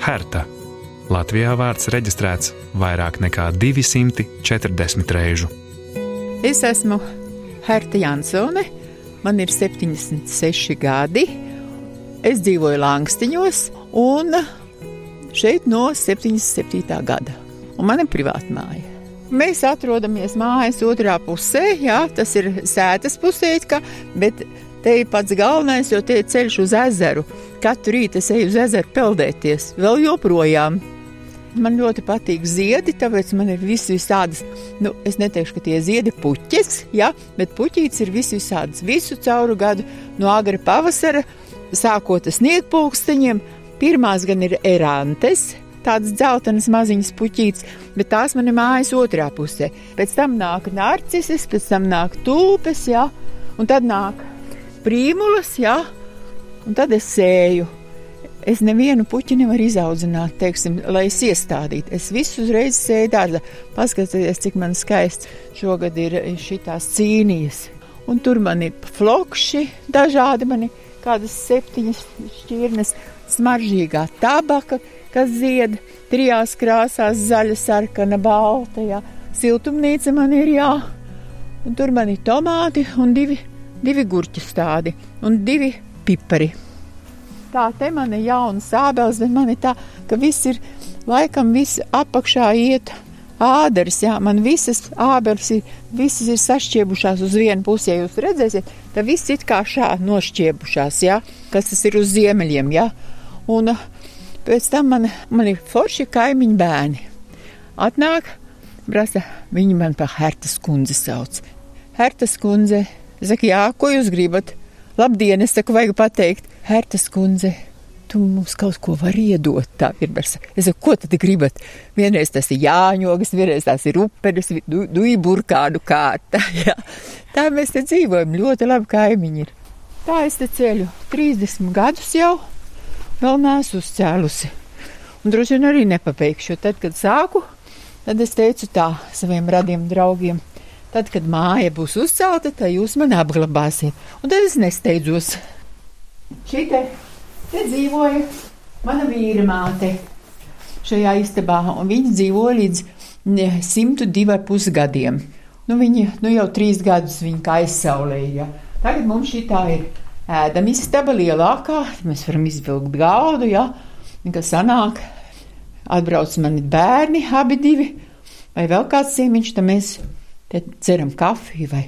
Herta. Latvijā vārds reģistrēts vairāk nekā 240 reižu. Es esmu Herta Jansone, man ir 76 gadi. Es dzīvoju Langstiņos un šeit no 77. gada. Un man ir privāta māja. Mēs atrodamies mājas otrā pusē, jā, tas ir sētas pusē, bet te ir pats galvenais, jo te ir ceļš uz ezeru. Katru rītu es eju uz ezeru peldēties, vēl joprojām. Man ļoti patīk ziedi, tāpēc man ir visi visādas, nu, es neteikšu, ka tie ziedi puķis, jā, bet puķītes ir visi visādas visu cauru gadu, no agra pavasara, sākot ar sniegpulksteņiem. Pirmās gan ir erantes, tādas dzeltenas maziņas puķītes, bet tās man ir mājas otrā pusē. Pēc tam nāk narcises, pēc tam nāk tulpes, jā, un tad nāk prīmulas, jā, un tad es sēju. Es nevienu puķi nevaru izaudzināt, teiksim, lai es iestādītu. Es visu uzreiz sēju dārzā. Paskatieties, cik man skaists šogad ir šitās cīnijas. Un tur man ir flokši, dažādi mani kādas septiņas šķirnes, smaržīgā tabaka, kas zied trijās krāsās - zaļa, sarkana, balta. Jā. Siltumnīca man ir jā, un tur man ir tomāti un divi, divi gurķu stādi un divi pipari. Tā te man ir jauna sābels, bet man ir tā, ka viss ir laikam viss apakšā iet. Ādaris, jā, man visas ābeles ir, visas ir sašķiebušās uz vienu pusi. Ja jūs redzēsiet, tad viss ir kā šādi nošķiebušās, jā, kas tas ir uz ziemeļiem, jā. Un pēc tam man, man ir forši kaimiņu bērni. Atnāk, prasa, viņi man par Hertas kundzi sauc. Hertas kundze, saka, jā, ko jūs gribat? Labdien, es saku, vajag pateikt, Hertas kundze, tu mums kaut ko vari iedot. Tā ir bersa. Es saku, ko tad gribat? Vienreiz tas ir jāņogas, vienreiz tās ir uperis, du, du ir burkādu kārta. Jā. Tā mēs te dzīvojam, ļoti labi kaimiņi ir. Tā es te ceļu 30 gadus jau, vēl neesmu uzcēlusi. Un droši vien arī nepabeigšu, jo tad, kad sāku, tad es teicu tā saviem radiem draugiem. Tad, kad māja būs uzcelta, tad jūs man apglabāsiet. Un tad es nesteidzos. Šī te Te dzīvoja mana vīra māte šajā istabā, un viņa dzīvoja līdz 102,5 gadiem. Nu, viņa nu, jau trīs gadus viņa aizsaulēja. Tagad mums šī tā ir ēdama istaba lielākā, mēs varam izvilkt gaudu, ja, kas sanāk, atbrauc mani bērni, abi divi, vai vēl kāds ciemiņš, tad mēs te ceram kafiju vai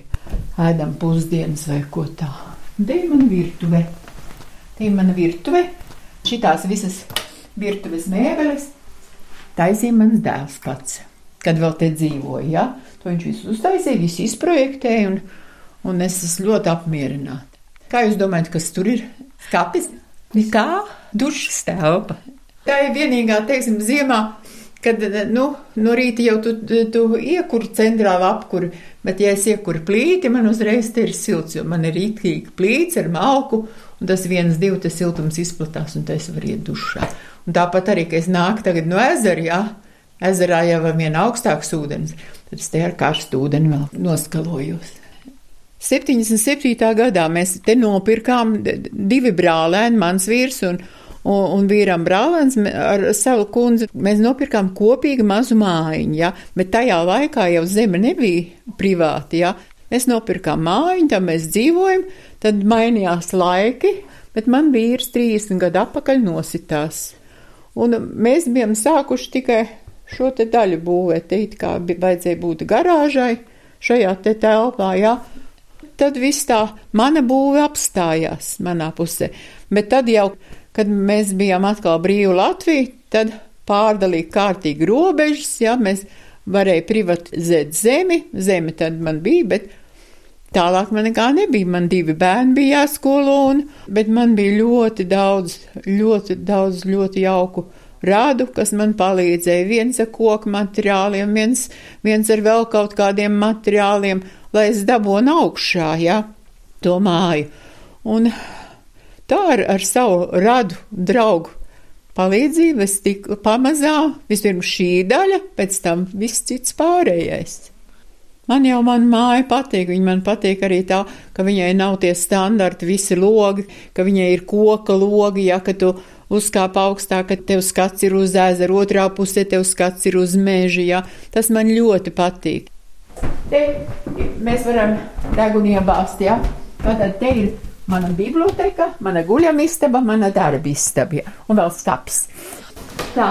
ēdam pusdienas vai ko tā. Te ir mana virtuve. Te ir mana virtuve. Šitās visas virtuves mēbeles taisīja mans dēls pats, kad vēl te dzīvoja. Ja? To viņš visu uztaisīja, visu izprojektēja, un, un es esmu ļoti apmierināta. Kā jūs domājat, kas tur ir? Skapis? Kā? Dušas telpa. Tā ir vienīgā, teiksim, ziemā, kad nu, no rīta jau tu, tu iekuri centrālu apkuri, bet ja es iekuru plīti, man uzreiz te ir silts, jo man ir rītīgi plīts ar malku, Un tas viens, divi, tas siltums izplatās, un tas var iet dušā. Un tāpat arī, ka es nāku tagad no ezera, jā, ezerā jau ir vien augstāks ūdens, tad es te ar karstu ūdeni vēl noskalojos. 77. gadā mēs te nopirkām divi brālēni, mans vīrs un, un, un vīram brālēns ar savu kundzi. Mēs nopirkām kopīgi mazu mājiņu, ja? bet tajā laikā jau zeme nebija privāti. Ja? Mēs nopirkām mājiņu, tā mēs dzīvojam, tad mainījās laiki, bet man vīrs 30 gadu atpakaļ nositās. Un mēs bijām sākuši tikai šo te daļu būvēt, te it kā vajadzēja būt garāžai šajā te telpā, jā. Tad viss tā mana būve apstājās manā pusē. Bet tad jau, kad mēs bijām atkal brīvu Latviju, tad pārdalīja kārtīgi robežas, jā, mēs varēja privatizēt zemi, zeme tad man bija, bet Tālāk man nekā nebija. Man divi bērni bija jāskolo, un, bet man bija ļoti daudz, ļoti daudz, ļoti jauku rādu, kas man palīdzēja. Viens ar koku materiāliem, viens, viens ar vēl kaut kādiem materiāliem, lai es dabūnu augšā, ja, to māju. Un tā ar, ar savu radu draugu palīdzību es tiku pamazā, vispirms šī daļa, pēc tam viss cits pārējais. Man jau man māja patīk, viņa man patīk arī tā, ka viņai nav tie standarti, visi logi, ka viņai ir koka logi, ja, ka tu uzkāp augstāk, kad tev skats ir uz ezeru, otrā pusē tev skats ir uz meža. Ja? Tas man ļoti patīk. Te mēs varam degunu iebāzt, ja? Tātad te ir mana biblioteka, mana guļamistaba, mana darbistaba ja? un vēl skats. Tā,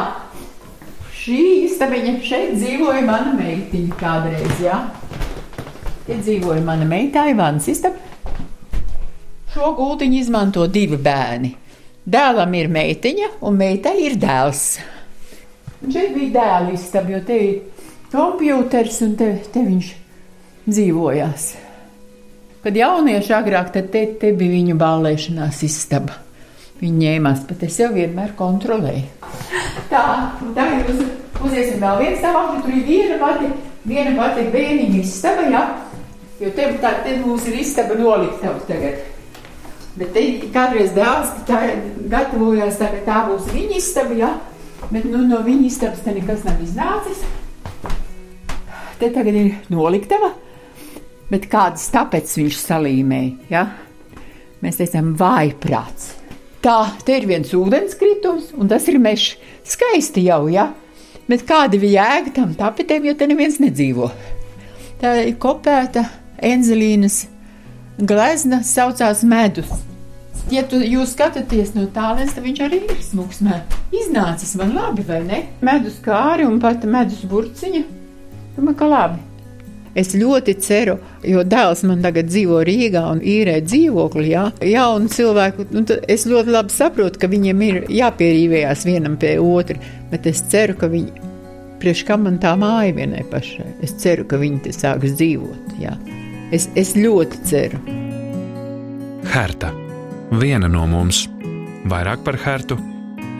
šī istabiņa šeit dzīvoja mana meitiņa kādreiz, ja? Te dzīvoja mana meita Aivāns istaba. Šo gultiņu izmanto divi bērni. Dēlam ir meitiņa, un meitai ir dēls. Un šeit bija dēla istaba, jo te ir kompjuters, un te, te viņš dzīvojās. Kad jaunieši agrāk, tad te, te bija viņu ballēšanās istaba. Viņi ņēmās, bet es jau vienmēr kontrolēju. Tā, tagad uz, uziesim vēl viens stāvokļi, tur ir viena pati, viena pati bēniņa istaba, jā. Jo te, tā, te mums ir istaba noliktavs tagad. Bet te kādreiz dēls tā gatavojās, tā, ka tā būs viņa istaba, ja? bet nu, no viņa istabas te nekas nav iznācis. Te tagad ir noliktava, bet kādas tāpēc viņš salīmēja, ja? Mēs teicām, vājprāts. Tā, te ir viens ūdenskritums, un tas ir mežs. Skaisti jau, ja? Bet kāda bija jēga tam tapetēm, jo te neviens nedzīvo. Tā ir kopēta enzelīnas glezna saucās medus. Ja tu, jūs skatāties no tālens, tad viņš arī ir smuks. Iznācis man labi, vai ne? Medus kāri un pat medus burciņa. Domāju, ka labi. Es ļoti ceru, jo dēls man tagad dzīvo Rīgā un īrē dzīvokli, jā, jaunu cilvēku. Nu, es ļoti labi saprotu, ka viņiem ir jāpierīvējās vienam pie otra, bet es ceru, ka viņi, priekš kam man tā māja vienai pašai, es ceru, ka viņi te sāks dzīvot, jā. Es, es ļoti ceru. Herta. Viena no mums. Vairāk par Hertu.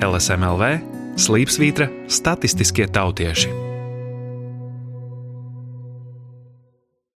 LSMLV, Slīpsvītra, statistiskie tautieši.